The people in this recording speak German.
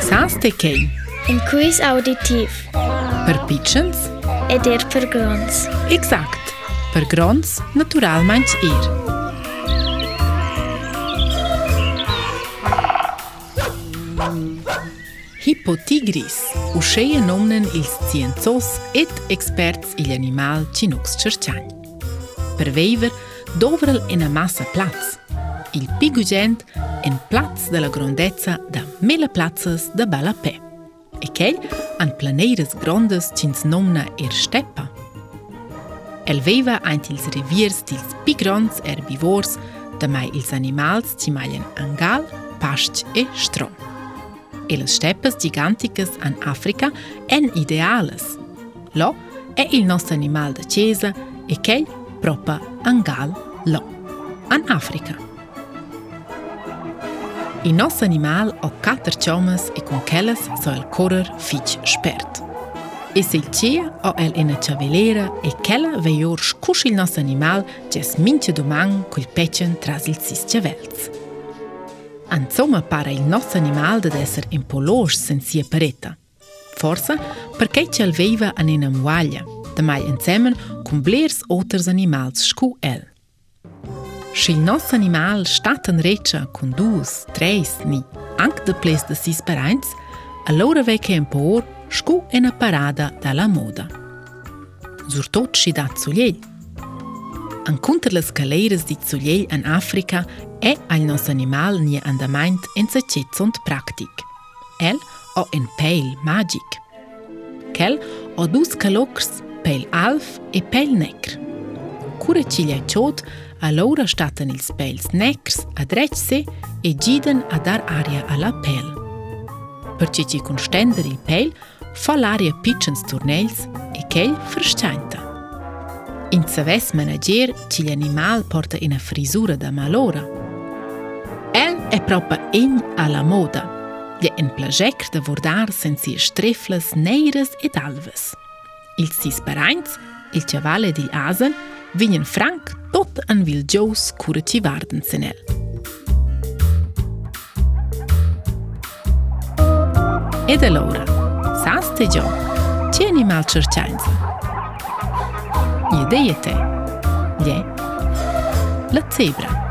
Sánstekein. Ein quiz auditiv. Perpičens. Ed er grons. Exakt. Pergrons natural meins ir. Hipotigris, uscheie nomnen ils scienzos et experts il animal chinux cerciagn. Per veiver dovrel en a massa plaz. Il pigugent en plaz de la grandezza da mela plazas da Balapè. E ch'ell han planeiras grondas cins nomna er steppa. El veva aint ils reviers dils pigrons herbivors, da mai ils animals ci maien angal, pastg e strom. E las steppas giganticas an Africa en idealas. Lo è il nostro animal da chiesa e ch'ell propa angal lo. An Africa. Il nostro animal ha quattro ciomas e con quellas so el correr fitch spert. E se il cia ha el ena ciavelera e quella veior scusci il nostro animal ges mince domang col pecen tras il sis ciavels. Insomma, pare il nostro animal ad essere in polosch sen sia pareta. Forse perché ci alveva an ena muaglia, da mai insieme con blers oters animals scu el. Se il nostro animal stat in reccia con dus, treis, ni, anche de ples de sis parains, allora ve che po' scu ena parada dalla moda. Surtot si dat zugliel. Anconter las caleiras di zugliel in Africa è al nostro animal nie andament en zacet und practic. El ha en peil magic. Kel ha dus calocrs, peil alf e peil necr. Cura ciglia ciot, allora statten ils peils necrs a drecse e giden a dar aria alla pel. Perché ci con stender il peil, fa l'aria pitchens turnels e ch'el verschainta. In saves manager ci l'animal porta una frisura da malora. El è proprio in alla moda. Gli è un plagec da vordar senza streflas neiras ed alves. Il sis parains, il cavale di asen, vinen franc tot an vil gious cura ci varden senel. Ed allora, saste giò, ci animal cerciainza? Gli deie te, gli la zebra.